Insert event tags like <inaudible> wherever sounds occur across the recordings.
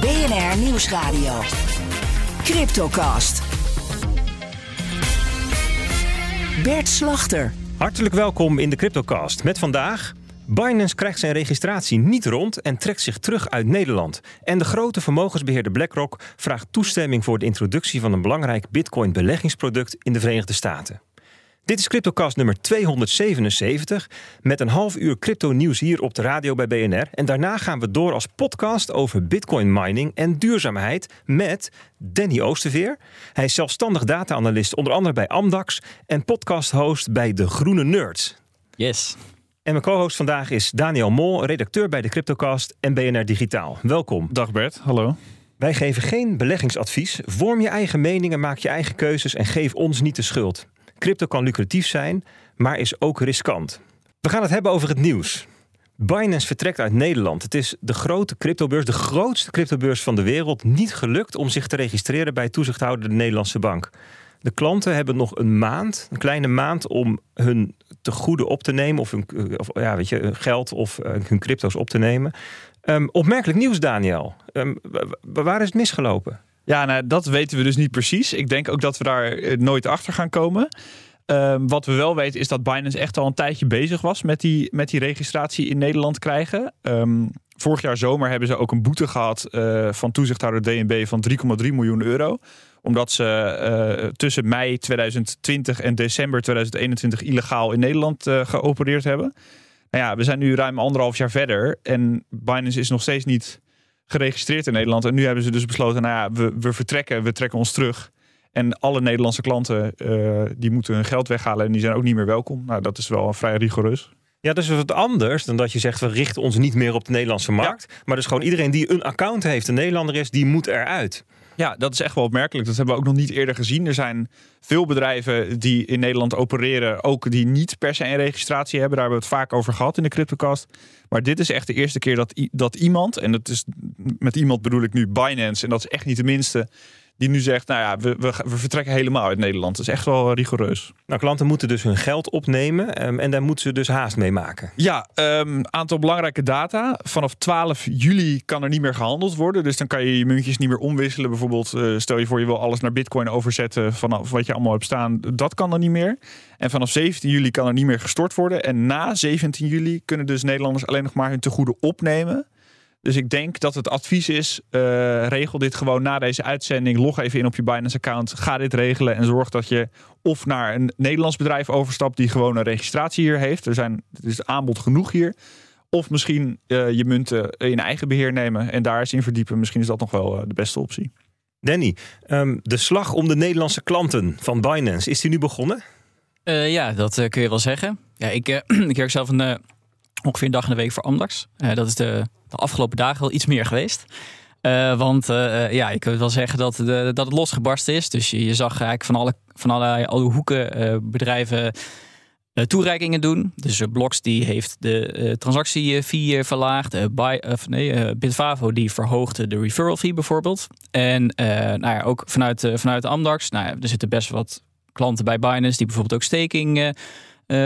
BNR Nieuwsradio. Cryptocast. Bert Slachter. Hartelijk welkom in de Cryptocast. Met vandaag. Binance krijgt zijn registratie niet rond en trekt zich terug uit Nederland. En de grote vermogensbeheerder BlackRock vraagt toestemming voor de introductie van een belangrijk Bitcoin-beleggingsproduct in de Verenigde Staten. Dit is CryptoCast nummer 277 met een half uur crypto nieuws hier op de radio bij BNR. En daarna gaan we door als podcast over bitcoin mining en duurzaamheid met Danny Oosterveer. Hij is zelfstandig data-analyst onder andere bij Amdax en podcast-host bij De Groene Nerds. Yes. En mijn co-host vandaag is Daniel Mol, redacteur bij de CryptoCast en BNR Digitaal. Welkom. Dag Bert, hallo. Wij geven geen beleggingsadvies. Vorm je eigen meningen, maak je eigen keuzes en geef ons niet de schuld. Crypto kan lucratief zijn, maar is ook riskant. We gaan het hebben over het nieuws. Binance vertrekt uit Nederland. Het is de grote cryptobeurs, de grootste cryptobeurs van de wereld, niet gelukt om zich te registreren bij toezichthouder de Nederlandse bank. De klanten hebben nog een maand, een kleine maand, om hun tegoeden op te nemen, of hun of, ja, weet je, geld of uh, hun crypto's op te nemen. Um, opmerkelijk nieuws, Daniel. Um, waar is het misgelopen? Ja, nou, dat weten we dus niet precies. Ik denk ook dat we daar nooit achter gaan komen. Um, wat we wel weten is dat Binance echt al een tijdje bezig was met die, met die registratie in Nederland krijgen. Um, vorig jaar zomer hebben ze ook een boete gehad uh, van toezichthouder DNB van 3,3 miljoen euro. Omdat ze uh, tussen mei 2020 en december 2021 illegaal in Nederland uh, geopereerd hebben. Nou ja, we zijn nu ruim anderhalf jaar verder en Binance is nog steeds niet geregistreerd in Nederland. En nu hebben ze dus besloten, nou ja, we, we vertrekken, we trekken ons terug. En alle Nederlandse klanten uh, die moeten hun geld weghalen en die zijn ook niet meer welkom. Nou, dat is wel vrij rigoureus. Ja, dat is wat anders dan dat je zegt we richten ons niet meer op de Nederlandse markt. Ja. Maar dus gewoon iedereen die een account heeft, een Nederlander is, die moet eruit. Ja, dat is echt wel opmerkelijk. Dat hebben we ook nog niet eerder gezien. Er zijn veel bedrijven die in Nederland opereren, ook die niet per se een registratie hebben. Daar hebben we het vaak over gehad in de CryptoCast. Maar dit is echt de eerste keer dat, dat iemand, en dat is met iemand bedoel ik nu Binance, en dat is echt niet de minste, die nu zegt, nou ja, we, we, we, vertrekken helemaal uit Nederland. Dat is echt wel rigoureus. Nou, klanten moeten dus hun geld opnemen um, en daar moeten ze dus haast mee maken. Ja, um, aantal belangrijke data. Vanaf 12 juli kan er niet meer gehandeld worden. Dus dan kan je je muntjes niet meer omwisselen. Bijvoorbeeld, uh, stel je voor je wil alles naar bitcoin overzetten vanaf wat je allemaal hebt staan. Dat kan dan niet meer. En vanaf 17 juli kan er niet meer gestort worden. En na 17 juli kunnen dus Nederlanders alleen nog maar hun tegoeden opnemen. Dus ik denk dat het advies is: uh, regel dit gewoon na deze uitzending. Log even in op je Binance-account. Ga dit regelen en zorg dat je of naar een Nederlands bedrijf overstapt die gewoon een registratie hier heeft. Er, zijn, er is aanbod genoeg hier. Of misschien uh, je munten in eigen beheer nemen en daar eens in verdiepen. Misschien is dat nog wel uh, de beste optie. Danny, um, de slag om de Nederlandse klanten van Binance, is die nu begonnen? Uh, ja, dat kun je wel zeggen. Ja, ik, <clears throat> ik werk zelf een, ongeveer een dag in de week voor Amdax. dat is de de afgelopen dagen wel iets meer geweest. Uh, want uh, ja, ik wil wel zeggen dat, de, dat het losgebarsten is. Dus je, zag eigenlijk van alle, van allerlei alle hoeken bedrijven toereikingen doen. Dus Bloks die heeft de transactiefee verlaagd. Buy, of nee, Bitvavo die verhoogde de referral fee bijvoorbeeld. En nou ja, ook vanuit, vanuit Amdax. Nou ja, er zitten best wat klanten bij Binance die bijvoorbeeld ook staking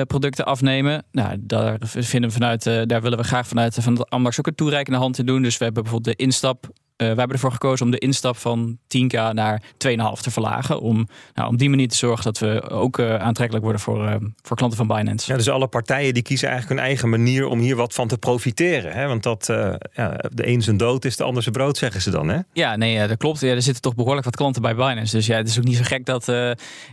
producten afnemen. Nou, daar vinden we vanuit, uh, daar willen we graag vanuit van Amdax ook een toereikende hand in doen. Dus we hebben bijvoorbeeld de instap. Uh, we hebben ervoor gekozen om de instap van 10k naar 2,5 te verlagen. Om nou, op die manier te zorgen dat we ook aantrekkelijk worden voor, voor klanten van Binance. Ja, dus alle partijen die kiezen eigenlijk hun eigen manier om hier wat van te profiteren. Hè? Want dat, ja, de een zijn dood is de ander zijn brood, zeggen ze dan. Hè? Ja, nee, dat klopt. Ja, er zitten toch behoorlijk wat klanten bij Binance. Dus ja, het is ook niet zo gek dat,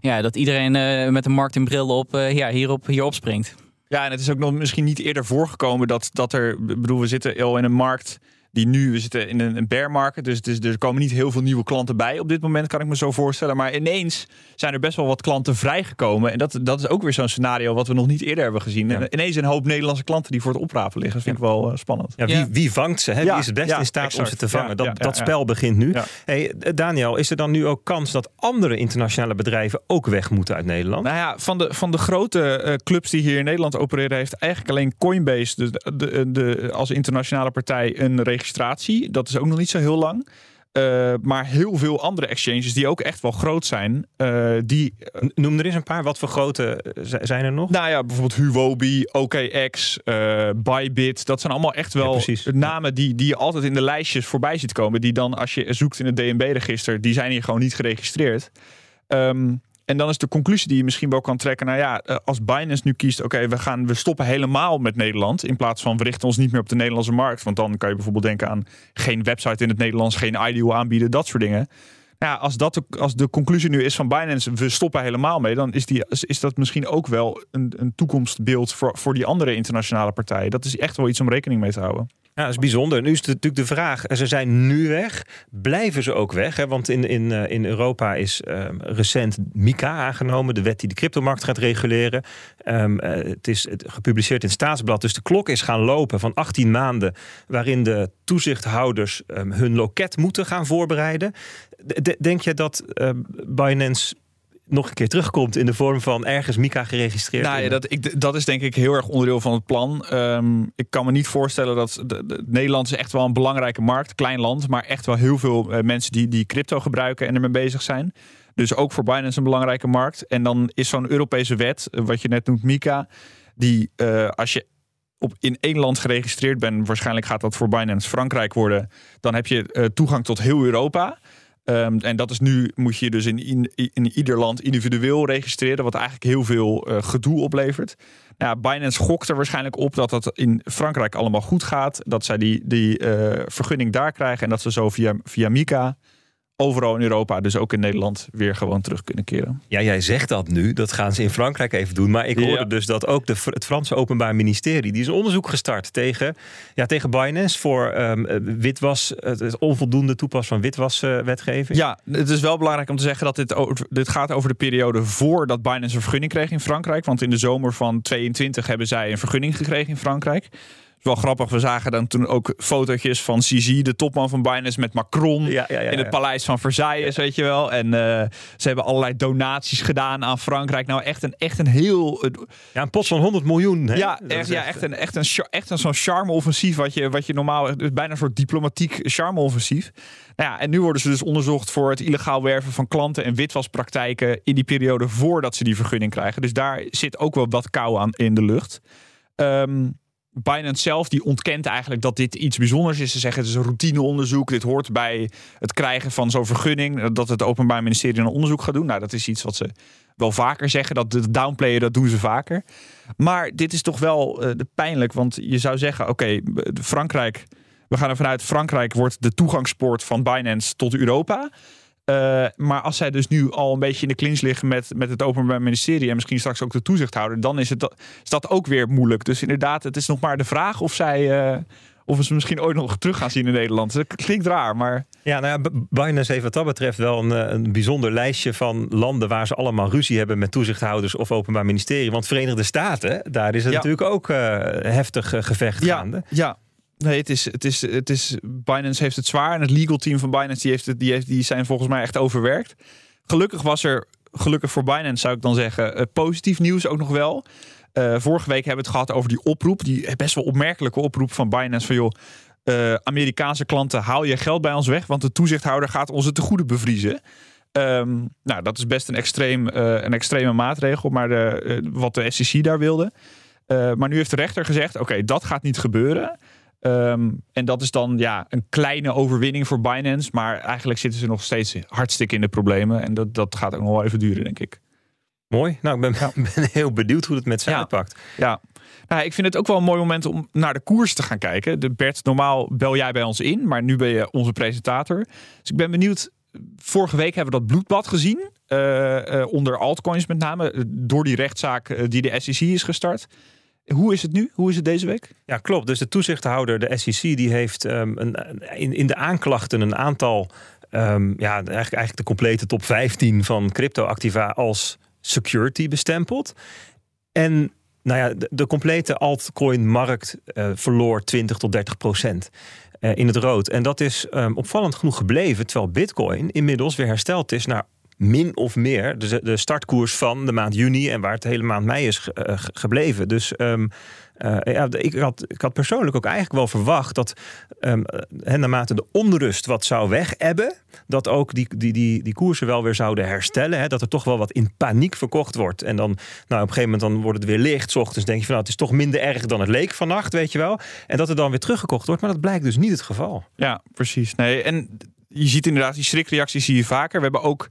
ja, dat iedereen met een marketingbril op ja, hierop, hierop springt. Ja, en het is ook nog misschien niet eerder voorgekomen dat, dat er, bedoel, we zitten al in een markt Die nu, we zitten in een, bear market, dus, dus er komen niet heel veel nieuwe klanten bij op dit moment, kan ik me zo voorstellen. Maar ineens zijn er best wel wat klanten vrijgekomen. En dat, dat is ook weer zo'n scenario wat we nog niet eerder hebben gezien. En ineens een hoop Nederlandse klanten die voor het oprapen liggen. Dat vind ik wel eh, spannend. Ja, wie, wie vangt ze? Hè? Ja, wie is het best ja, in staat om ze te vangen? Ja, dat, ja, ja, dat spel begint nu. Ja. Hey, Daniel, is er dan nu ook kans dat andere internationale bedrijven ook weg moeten uit Nederland? Nou ja, van de, van de grote eh, clubs die hier in Nederland opereren, heeft eigenlijk alleen Coinbase de, de, de, als internationale partij een registratie. Dat is ook nog niet zo heel lang. Eh, maar heel veel andere exchanges die ook echt wel groot zijn, eh, die N- Noem er eens een paar. Wat voor grote eh, zijn er nog? Nou ja, bijvoorbeeld Huobi, OKX, eh Bybit. Dat zijn allemaal echt Ja, wel precies. namen die, die je altijd in de lijstjes voorbij ziet komen. Die dan, als je zoekt in het DNB-register, die zijn hier gewoon niet geregistreerd. Ehm, en dan is de conclusie die je misschien wel kan trekken. Nou ja, eh, als Binance nu kiest, oké, we gaan we stoppen helemaal met Nederland. In plaats van we richten ons niet meer op de Nederlandse markt. Want dan kan je bijvoorbeeld denken aan geen website in het Nederlands, geen IDO aanbieden, dat soort dingen. Nou ja, als, dat de, als de conclusie nu is van Binance, we stoppen helemaal mee, dan is, die, is dat misschien ook wel een, een toekomstbeeld voor, voor die andere internationale partijen. Dat is echt wel iets om rekening mee te houden. Ja, dat is bijzonder. Nu is het natuurlijk de vraag, ze zijn nu weg. Blijven ze ook weg? Hè? Want in, in, eh, in Europa is ehm, recent MiCA aangenomen. De wet die de cryptomarkt gaat reguleren. Ehm, eh, het is gepubliceerd in Staatsblad. Dus de klok is gaan lopen van 18 maanden... waarin de toezichthouders ehm, hun loket moeten gaan voorbereiden. Denk je dat Binance nog een keer terugkomt... in de vorm van ergens MiCA geregistreerd? Nou ja, dat, ik, dat is denk ik heel erg onderdeel van het plan. Ehm, ik kan me niet voorstellen dat de, de- Nederland is echt wel een belangrijke markt, klein land, maar echt wel heel veel eh, mensen die, die crypto gebruiken en ermee bezig zijn. Dus ook voor Binance een belangrijke markt. En dan is zo'n Europese wet, eh, wat je net noemt, MiCA, die eh, als je op, in één land geregistreerd bent, waarschijnlijk gaat dat voor Binance Frankrijk worden, dan heb je toegang tot heel Europa. Ehm, en dat is nu, moet je dus in, in, in ieder land individueel registreren, wat eigenlijk heel veel eh, gedoe oplevert. Nou, Binance gokt er waarschijnlijk op dat dat in Frankrijk allemaal goed gaat. Dat zij die, die eh, vergunning daar krijgen en dat ze zo via, via MiCA overal in Europa, dus ook in Nederland, weer gewoon terug kunnen keren. Ja, jij zegt dat nu. Dat gaan ze in Frankrijk even doen. Maar ik Ja. hoorde dus dat ook de, het Franse Openbaar Ministerie... die is een onderzoek gestart tegen, ja, tegen Binance... voor ehm, eh, witwas, het, onvoldoende toepassen van witwaswetgeving. Ja, het is wel belangrijk om te zeggen dat dit, dit gaat over de periode voordat Binance een vergunning kreeg in Frankrijk. Want in de zomer van 22 hebben zij een vergunning gekregen in Frankrijk. Is wel grappig, we zagen dan toen ook fotootjes van CZ, de topman van Binance, met Macron Ja, ja, ja, in het paleis van Versailles, weet je wel. En eh, ze hebben allerlei donaties gedaan aan Frankrijk. Nou, echt een, echt een heel... eh, Ja, een pot van 100 miljoen. Hè? ja, echt, is ja, echt een, echt een, echt een zo'n charme-offensief wat je, wat je normaal... Is bijna een soort diplomatiek charme-offensief. Nou ja, en nu worden ze dus onderzocht voor het illegaal werven van klanten en witwaspraktijken in die periode voordat ze die vergunning krijgen. Dus daar zit ook wel wat kou aan in de lucht. Ehm Binance zelf die ontkent eigenlijk dat dit iets bijzonders is. Ze zeggen het is een routineonderzoek. Dit hoort bij het krijgen van zo'n vergunning. Dat het Openbaar Ministerie een onderzoek gaat doen. Nou, dat is iets wat ze wel vaker zeggen. Dat de downplayen, dat doen ze vaker. Maar dit is toch wel eh, pijnlijk. Want je zou zeggen, oké, Frankrijk... We gaan ervan uit, Frankrijk wordt de toegangspoort van Binance tot Europa. Eh, maar als zij dus nu al een beetje in de clinch liggen met, met het Openbaar Ministerie en misschien straks ook de toezichthouder, dan is, het, dat- is dat ook weer moeilijk. Dus inderdaad, het is nog maar de vraag of zij. eh, of we ze misschien ooit nog terug gaan zien in Nederland. Dat klinkt raar, maar. Ja, nou ja, Binance heeft wat dat betreft wel een, eh, een bijzonder lijstje van landen waar ze allemaal ruzie hebben met toezichthouders of openbaar ministerie. Want Verenigde Staten, daar is het Ja. natuurlijk ook heftig gevecht gaande. ja. Nee, het is, het is, het is, Binance heeft het zwaar. En het legal team van Binance die heeft het, die heeft, die zijn volgens mij echt overwerkt. Gelukkig was er, gelukkig voor Binance zou ik dan zeggen, eh, positief nieuws ook nog wel. Eh, vorige week hebben we het gehad over die oproep. Die best wel opmerkelijke oproep van Binance. Van joh, eh, Amerikaanse klanten, haal je geld bij ons weg. Want de toezichthouder gaat onze tegoeden bevriezen. Ehm, nou, dat is best een, extreem, een extreme maatregel. Maar de, wat de SEC daar wilde. Maar nu heeft de rechter gezegd: oké, dat gaat niet gebeuren. Ehm, en dat is dan ja, een kleine overwinning voor Binance. Maar eigenlijk zitten ze nog steeds hartstikke in de problemen. En dat, dat gaat ook nog wel even duren, denk ik. Mooi. Nou, ik ben, <laughs> ben heel benieuwd hoe het met ze Ja. uitpakt. Ja. Nou, ik vind het ook wel een mooi moment om naar de koers te gaan kijken. De Bert, normaal bel jij bij ons in, maar nu ben je onze presentator. Dus ik ben benieuwd. Vorige week hebben we dat bloedbad gezien. eh, eh, onder altcoins met name. Door die rechtszaak eh, die de SEC is gestart. Hoe is het nu? Hoe is het deze week? Ja, klopt. Dus de toezichthouder, de SEC, die heeft um, een, in, in de aanklachten een aantal, um, ja, eigenlijk, eigenlijk de complete top 15 van cryptoactiva als security bestempeld. En nou ja, de, complete altcoin-markt uh, verloor 20 tot 30 procent. Uh, in het rood. En dat is um, opvallend genoeg gebleven, terwijl Bitcoin inmiddels weer hersteld is naar min of meer de, de startkoers van de maand juni en waar het hele maand mei is uh, gebleven. Dus um, uh, ja, ik, had, ik had persoonlijk ook eigenlijk wel verwacht dat um, naarmate de onrust wat zou wegebben, dat ook die, die, die, die koersen wel weer zouden herstellen. Dat er toch wel wat in paniek verkocht wordt. En dan nou, op een gegeven moment dan wordt het weer licht. Ochtends denk je van nou, het is toch minder erg dan het leek vannacht, weet je wel. En dat er dan weer teruggekocht wordt. Maar dat blijkt dus niet het geval. Ja, precies. Nee, en je ziet inderdaad die schrikreacties zie je vaker. We hebben ook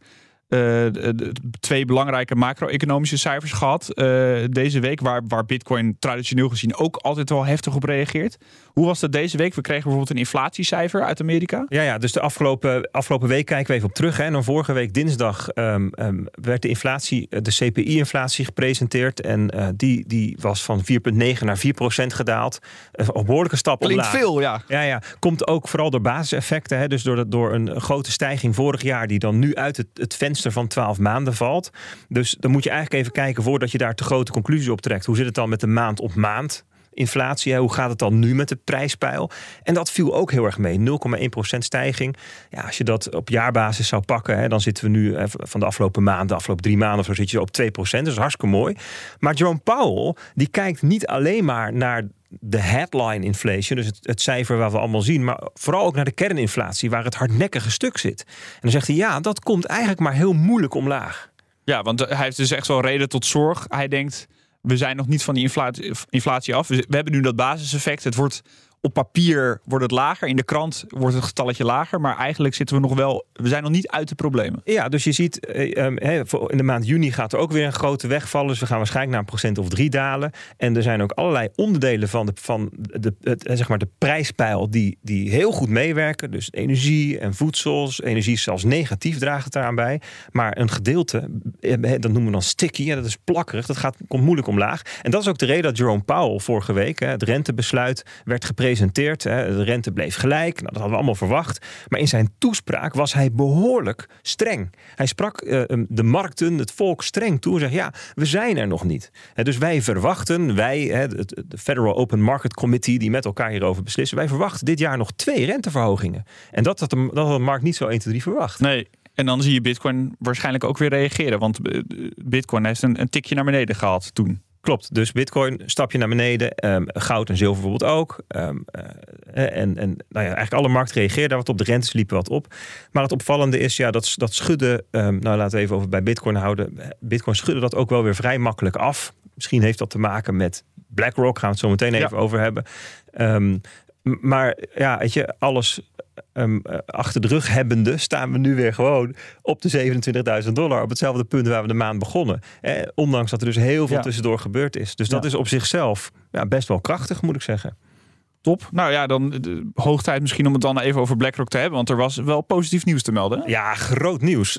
twee belangrijke macro-economische cijfers gehad uh, deze week, waar, waar Bitcoin traditioneel gezien ook altijd wel heftig op reageert. Hoe was dat deze week? We kregen bijvoorbeeld een inflatiecijfer uit Amerika. Ja, ja dus de afgelopen, afgelopen week kijken we even op terug. Hè. En dan vorige week dinsdag um, um, werd de inflatie, de CPI-inflatie gepresenteerd. En uh, die, die was van 4,9 naar 4 procent gedaald. Een behoorlijke stap Klinkt omlaag. veel, ja. Ja, ja. Komt ook vooral door basiseffecten. Hè. Dus door, door een grote stijging vorig jaar, die dan nu uit het, het venster van 12 maanden valt. Dus dan moet je eigenlijk even kijken voordat je daar te grote conclusies op trekt. Hoe zit het dan met de maand op maand? Inflatie. Hoe gaat het dan nu met de prijspeil? En dat viel ook heel erg mee. 0,1% stijging. Ja, als je dat op jaarbasis zou pakken, hè, dan zitten we nu van de afgelopen maanden, de afgelopen drie maanden zo, zit je op 2%. Dat is hartstikke mooi. Maar Jerome Powell, die kijkt niet alleen maar naar de headline inflation, dus het, het, cijfer waar we allemaal zien, maar vooral ook naar de kerninflatie, waar het hardnekkige stuk zit. En dan zegt hij, ja, dat komt eigenlijk maar heel moeilijk omlaag. Ja, want hij heeft dus echt wel reden tot zorg. Hij denkt, we zijn nog niet van die inflatie, af. We, we hebben nu dat basiseffect. Het wordt op papier wordt het lager. In de krant wordt het getalletje lager. Maar eigenlijk zitten we nog wel. We zijn nog niet uit de problemen. Ja, dus je ziet eh, ehm, in de maand juni gaat er ook weer een grote wegvallen. Dus we gaan waarschijnlijk naar een procent of drie dalen. En er zijn ook allerlei onderdelen van de, van de, het, eh, zeg maar de prijspeil die, die heel goed meewerken. Dus energie en voedsels. Energie zelfs negatief draagt het eraan bij. Maar een gedeelte, eh, dat noemen we dan sticky. dat is plakkerig. Dat gaat, komt moeilijk omlaag. En dat is ook de reden dat Jerome Powell vorige week het rentebesluit werd gepresenteerd gepresenteerd. De rente bleef gelijk. Nou, dat hadden we allemaal verwacht. Maar in zijn toespraak was hij behoorlijk streng. Hij sprak uh, de markten, het volk streng toe. En zegt: Ja, we zijn er nog niet. dus wij verwachten, wij, de Federal Open Market Committee, die met elkaar hierover beslissen, wij verwachten dit jaar nog twee renteverhogingen. En dat had de, dat had de markt niet zo 1, 2, 3 verwacht. Nee, en dan zie je Bitcoin waarschijnlijk ook weer reageren. Want eh, Bitcoin heeft een, een tikje naar beneden gehad toen. Klopt, dus bitcoin stapje naar beneden, um, goud en zilver bijvoorbeeld ook. Um, uh, en en nou ja, eigenlijk alle markten reageerden daar wat op, de rentes liepen wat op. Maar het opvallende is ja, dat, dat schudde, um, nou laten we even over bij bitcoin houden. Bitcoin schudde dat ook wel weer vrij makkelijk af. Misschien heeft dat te maken met BlackRock, gaan we het zo meteen even ja. over hebben. maar ja, weet je, alles um, achter de rug hebbende, staan we nu weer gewoon op de 27.000 dollar. Op hetzelfde punt waar we de maand begonnen. Eh, ondanks dat er dus heel veel ja. tussendoor gebeurd is. Dus dat is op zichzelf ja, best wel krachtig, moet ik zeggen. Top. Nou ja, dan de, hoog tijd misschien om het dan even over BlackRock te hebben. Want er was wel positief nieuws te melden. Ja, groot nieuws.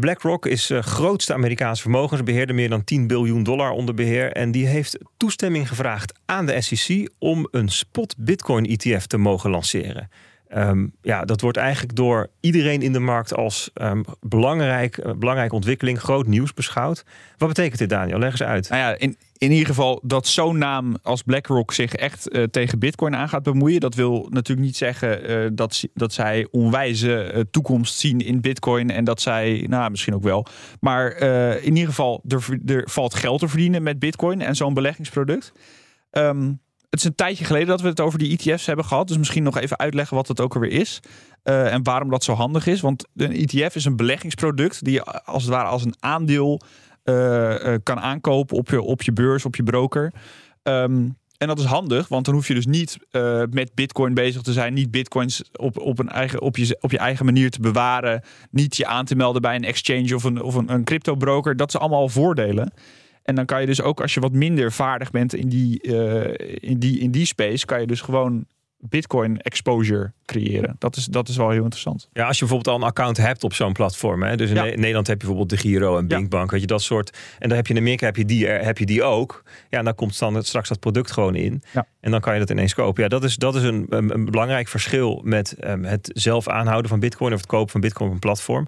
BlackRock is uh, grootste Amerikaanse vermogensbeheerder. Meer dan 10 biljoen dollar onder beheer. En die heeft toestemming gevraagd aan de SEC om een spot Bitcoin ETF te mogen lanceren. Um, ja, dat wordt eigenlijk door iedereen in de markt als um, belangrijk, uh, belangrijke ontwikkeling, groot nieuws beschouwd. Wat betekent dit, Daniel? Leg eens uit. Nou ja, in, in ieder geval dat zo'n naam als BlackRock zich echt uh, tegen Bitcoin aan gaat bemoeien. Dat wil natuurlijk niet zeggen uh, dat, dat zij onwijze toekomst zien in Bitcoin. En dat zij, nou misschien ook wel. Maar in ieder geval, er, er valt geld te verdienen met Bitcoin en zo'n beleggingsproduct. Um, het is een tijdje geleden dat we het over die ETF's hebben gehad. Dus misschien nog even uitleggen wat het ook alweer is. Uh, en waarom dat zo handig is. Want een ETF is een beleggingsproduct die je als het ware als een aandeel uh, uh, kan aankopen op je, op je beurs, op je broker. Um, en dat is handig, want dan hoef je dus niet met bitcoin bezig te zijn. Niet bitcoins op, op, een eigen, op, je, op je eigen manier te bewaren. Niet je aan te melden bij een exchange of een, of een crypto broker. Dat zijn allemaal voordelen. En dan kan je dus ook als je wat minder vaardig bent in die, uh, in die, in die space, kan je dus gewoon Bitcoin exposure creëren. Dat is, dat is wel heel interessant. Ja, als je bijvoorbeeld al een account hebt op zo'n platform. Hè? Dus in Ja. Ne- Nederland heb je bijvoorbeeld de Giro en Ja. Binkbank. Weet je, dat soort. En dan heb je in Amerika heb je die, er- heb je die ook. Ja, en dan komt dan straks dat product gewoon in. Ja. En dan kan je dat ineens kopen. Ja, dat is, dat is een, een, een belangrijk verschil met ehm, het zelf aanhouden van Bitcoin of het kopen van Bitcoin op een platform.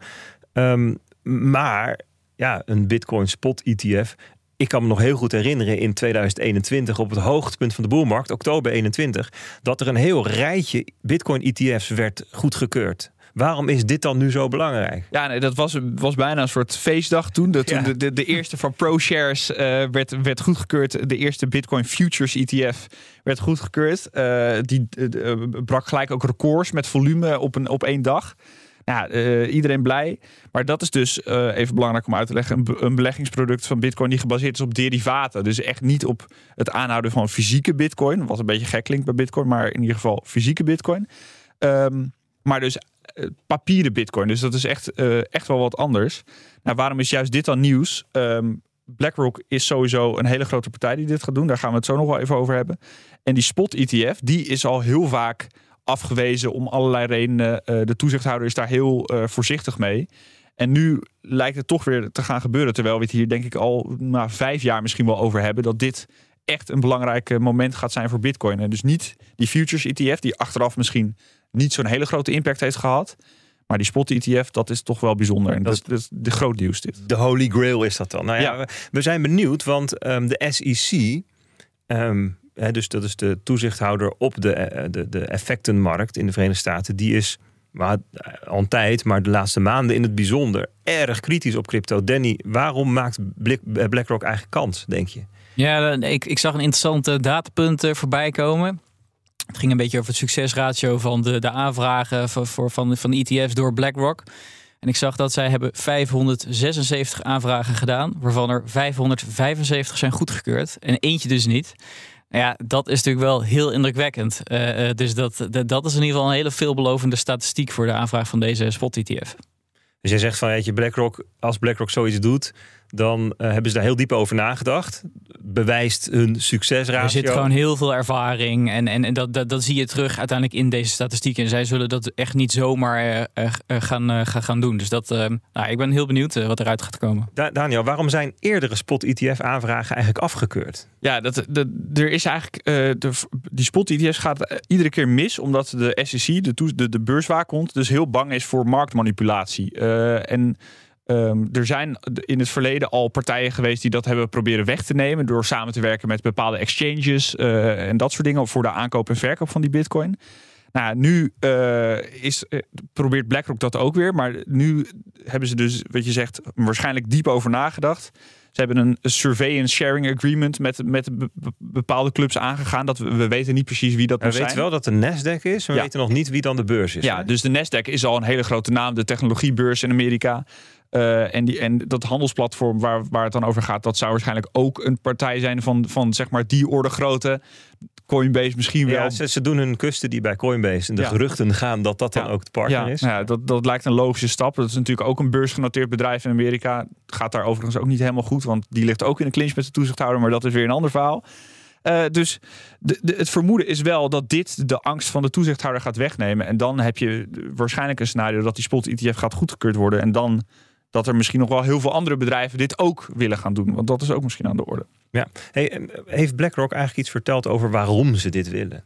Ehm, maar ja, een Bitcoin spot ETF. Ik kan me nog heel goed herinneren in 2021 op het hoogtepunt van de boelmarkt, oktober 21, dat er een heel rijtje Bitcoin ETF's werd goedgekeurd. Waarom is dit dan nu zo belangrijk? Ja, nee, dat was, was bijna een soort feestdag toen. De, toen Ja. de, de, de eerste van ProShares eh werd, werd goedgekeurd. De eerste Bitcoin Futures ETF werd goedgekeurd. Eh, die eh, brak gelijk ook records met volume op, een, op één dag. Ja, eh, iedereen blij. Maar dat is dus, eh, even belangrijk om uit te leggen, een, be- een beleggingsproduct van Bitcoin die gebaseerd is op derivaten. Dus echt niet op het aanhouden van fysieke Bitcoin. Wat een beetje gek klinkt bij Bitcoin, maar in ieder geval fysieke Bitcoin. Ehm, maar dus eh, papieren Bitcoin. Dus dat is echt, echt wel wat anders. Nou, waarom is juist dit dan nieuws? Ehm, BlackRock is sowieso een hele grote partij die dit gaat doen. Daar gaan we het zo nog wel even over hebben. En die spot ETF, die is al heel vaak afgewezen om allerlei redenen. Eh, de toezichthouder is daar heel eh, voorzichtig mee. En nu lijkt het toch weer te gaan gebeuren. Terwijl we het hier denk ik al nou, vijf jaar misschien wel over hebben. Dat dit echt een belangrijk eh, moment gaat zijn voor Bitcoin. En dus niet die futures ETF, die achteraf misschien niet zo'n hele grote impact heeft gehad. Maar die spot ETF, dat is toch wel bijzonder. En Dat dat, is de groot nieuws dit. De Holy Grail is dat dan. Nou ja, Ja. We, we zijn benieuwd, want ehm, de SEC, ehm, dus dat is de toezichthouder op de, eh, de, de effectenmarkt in de Verenigde Staten, die is maar, eh, al een tijd, maar de laatste maanden in het bijzonder, erg kritisch op crypto. Danny, waarom maakt eh, BlackRock eigenlijk kans, denk je? Ja, ik, ik zag een interessante datapunt voorbij komen. Het ging een beetje over het succesratio van de, de aanvragen voor, van, van ETF's door BlackRock. En ik zag dat zij hebben 576 aanvragen gedaan, waarvan er 575 zijn goedgekeurd en eentje dus niet. Ja, dat is natuurlijk wel heel indrukwekkend. Eh, eh, dus dat, dat, is in ieder geval een hele veelbelovende statistiek voor de aanvraag van deze spot E ETF. Dus jij zegt van, weet je, BlackRock, als BlackRock zoiets doet, dan eh, hebben ze daar heel diep over nagedacht. Bewijst hun succesratio. Er zit gewoon heel veel ervaring en, en, en dat, dat, dat zie je terug uiteindelijk in deze statistieken. En zij zullen dat echt niet zomaar eh, eh, eh, gaan, eh, gaan, gaan doen. Dus dat, eh, nou, ik ben heel benieuwd wat eruit gaat komen. Da- Daniel, waarom zijn eerdere spot-ETF-aanvragen eigenlijk afgekeurd? Ja, dat, dat, er is eigenlijk. eh, de, die spot ETF's gaat iedere keer mis, omdat de SEC, de, de, de beurswaakhond, dus heel bang is voor marktmanipulatie. Eh, en ehm, er zijn in het verleden al partijen geweest die dat hebben proberen weg te nemen door samen te werken met bepaalde exchanges eh, en dat soort dingen voor de aankoop en verkoop van die Bitcoin. Nou, nu eh, is, eh, probeert BlackRock dat ook weer. Maar nu hebben ze dus, wat je zegt, waarschijnlijk diep over nagedacht. Ze hebben een surveillance sharing agreement met, met be- be- bepaalde clubs aangegaan. Dat we, we weten niet precies wie dat We moet weten zijn. wel dat de Nasdaq is. We Ja. weten nog niet wie dan de beurs is. Ja, hè? dus de Nasdaq is al een hele grote naam. De technologiebeurs in Amerika. Eh, en, die, en dat handelsplatform waar, waar het dan over gaat, dat zou waarschijnlijk ook een partij zijn van, van zeg maar die orde grootte. Coinbase misschien wel. Ja, ze, ze doen hun custody bij Coinbase. En de Ja. geruchten gaan dat dat dan Ja. ook de partner is. nou ja, dat, dat lijkt een logische stap. Dat is natuurlijk ook een beursgenoteerd bedrijf in Amerika. Gaat daar overigens ook niet helemaal goed, want die ligt ook in een clinch met de toezichthouder, maar dat is weer een ander verhaal. Eh, dus de, de, het vermoeden is wel dat dit de angst van de toezichthouder gaat wegnemen. En dan heb je waarschijnlijk een scenario dat die spot ETF gaat goedgekeurd worden. En dan dat er misschien nog wel heel veel andere bedrijven dit ook willen gaan doen. Want dat is ook misschien aan de orde. Ja. Hey, eh, heeft BlackRock eigenlijk iets verteld over waarom ze dit willen?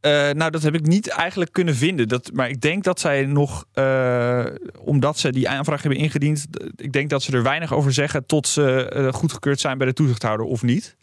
Eh, nou, dat heb ik niet eigenlijk kunnen vinden. Dat, maar ik denk dat zij nog, eh, omdat ze die aanvraag hebben ingediend, ik denk dat ze er weinig over zeggen tot ze goedgekeurd zijn bij de toezichthouder of niet.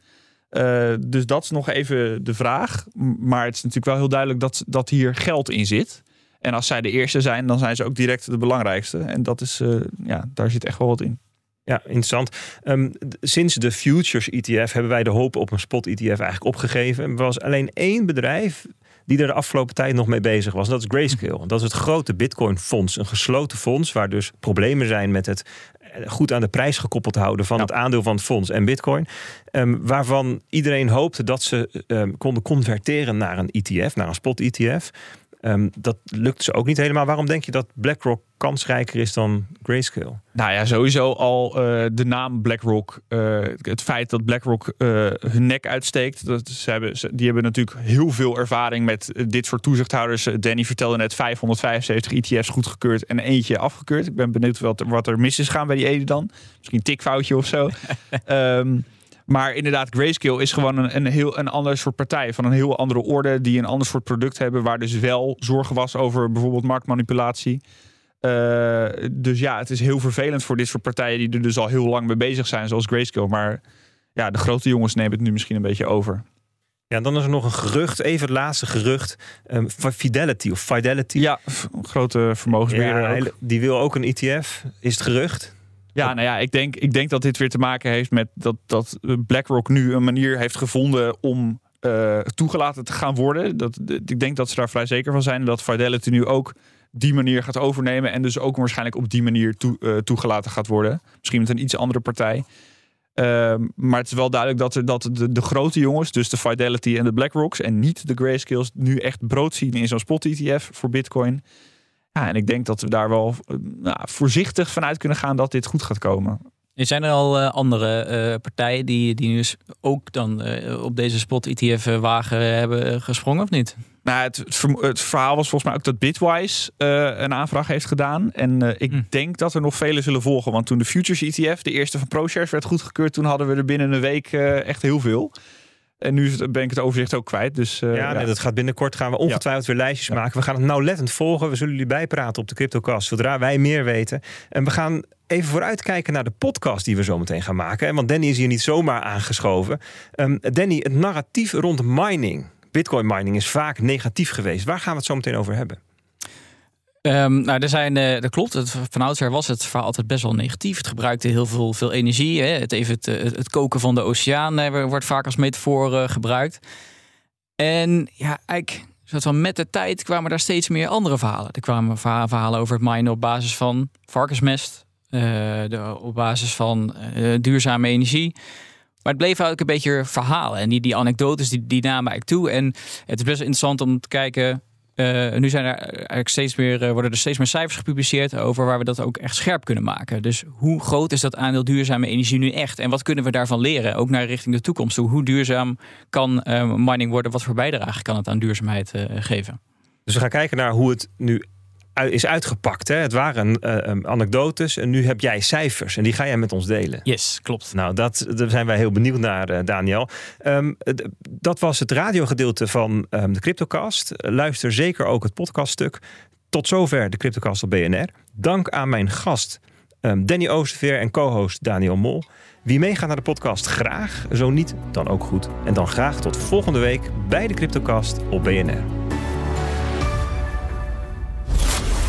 Dus dat is nog even de vraag. Maar het is natuurlijk wel heel duidelijk dat, dat hier geld in zit. En als zij de eerste zijn, dan zijn ze ook direct de belangrijkste. En dat is, eh, ja, daar zit echt wel wat in. Ja, interessant. Ehm, sinds de Futures ETF hebben wij de hoop op een spot ETF eigenlijk opgegeven. Er was alleen één bedrijf die er de afgelopen tijd nog mee bezig was. En dat is Grayscale. Dat is het grote Bitcoin fonds. Een gesloten fonds waar dus problemen zijn met het eh, goed aan de prijs gekoppeld houden van Ja. het aandeel van het fonds en Bitcoin. Ehm, waarvan iedereen hoopte dat ze ehm, konden converteren naar een ETF, naar een spot ETF. Ehm, dat lukt ze ook niet helemaal. Waarom denk je dat BlackRock kansrijker is dan Grayscale? Nou ja, sowieso al uh, de naam BlackRock. Uh, het feit dat BlackRock uh, hun nek uitsteekt. Dat, ze hebben, ze, die hebben natuurlijk heel veel ervaring met dit soort toezichthouders. Danny vertelde net 575 ETF's goedgekeurd en eentje afgekeurd. Ik ben benieuwd wat, wat er mis is gaan bij die ene dan. Misschien een tikfoutje of zo. um, <laughs> Maar inderdaad, Grayscale is gewoon een, een, heel een ander soort partij. Van een heel andere orde. Die een ander soort product hebben. Waar dus wel zorgen was over bijvoorbeeld marktmanipulatie. Uh, dus ja, het is heel vervelend voor dit soort partijen. Die er dus al heel lang mee bezig zijn. Zoals Grayscale. Maar ja, de grote jongens nemen het nu misschien een beetje over. Ja, dan is er nog een gerucht, even het laatste gerucht. Um, Fidelity of Fidelity. Ja, grote vermogensbeheerder. Ja, die wil ook een ETF, is het gerucht. Ja, nou ja, ik denk, ik denk dat dit weer te maken heeft met dat, dat BlackRock nu een manier heeft gevonden om uh, toegelaten te gaan worden. Dat, ik denk dat ze daar vrij zeker van zijn. Dat Fidelity nu ook die manier gaat overnemen. En dus ook waarschijnlijk op die manier uh, toegelaten gaat worden. Misschien met een iets andere partij. Uh, maar het is wel duidelijk dat, er, dat de, de, grote jongens, dus de Fidelity en de BlackRocks, en niet de Grayscales, nu echt brood zien in zo'n spot-ETF voor Bitcoin. Ja, en ik denk dat we daar wel nou, voorzichtig vanuit kunnen gaan dat dit goed gaat komen. Zijn er al uh, andere uh, partijen die, die nu ook dan uh, op deze spot-ETF-wagen hebben gesprongen of niet? Nou, het, het, het, verhaal was volgens mij ook dat Bitwise een aanvraag heeft gedaan. En ik hm. denk dat er nog vele zullen volgen. Want toen de Futures ETF, de eerste van ProShares, werd goedgekeurd... toen hadden we er binnen een week echt heel veel. En nu ben ik het overzicht ook kwijt. Dus, uh, ja, nee, dat gaat binnenkort gaan we ongetwijfeld weer lijstjes maken. We gaan het nauwlettend volgen. We zullen jullie bijpraten op de CryptoCast zodra wij meer weten. En we gaan even vooruitkijken naar de podcast die we zo meteen gaan maken. Want Danny is hier niet zomaar aangeschoven. Um, Danny, het narratief rond mining, Bitcoin mining, is vaak negatief geweest. Waar gaan we het zo meteen over hebben? Um, nou, er zijn, uh, dat klopt. Het, van oudsher was het verhaal altijd best wel negatief. Het gebruikte heel veel, veel energie. Hè. Het, even het, het, het, koken van de oceaan hè, wordt vaak als metafoor uh, gebruikt. En ja, eigenlijk soort van met de tijd kwamen daar steeds meer andere verhalen. Er kwamen verhalen over het minen op basis van varkensmest, de, op basis van duurzame energie. Maar het bleef eigenlijk een beetje verhalen. En die, die anekdotes die, die namen eigenlijk toe. En het is best interessant om te kijken uh, nu zijn er eigenlijk steeds meer, uh, worden er steeds meer cijfers gepubliceerd over waar we dat ook echt scherp kunnen maken. Dus hoe groot is dat aandeel duurzame energie nu echt? En wat kunnen we daarvan leren? Ook naar richting de toekomst toe. Hoe duurzaam kan mining worden? Wat voor bijdrage kan het aan duurzaamheid geven? Dus we gaan kijken naar hoe het nu is uitgepakt. Hè? Het waren uh, anekdotes en nu heb jij cijfers en die ga jij met ons delen. Yes, klopt. Nou, dat, daar zijn wij heel benieuwd naar, uh, Daniel. Um, dat was het radiogedeelte van um, de Cryptocast. Luister zeker ook het podcaststuk. Tot zover de Cryptocast op BNR. Dank aan mijn gast um, Danny Oosterveer en co-host Daniel Mol. Wie meegaat naar de podcast, graag. Zo niet, dan ook goed. En dan graag tot volgende week bij de Cryptocast op BNR.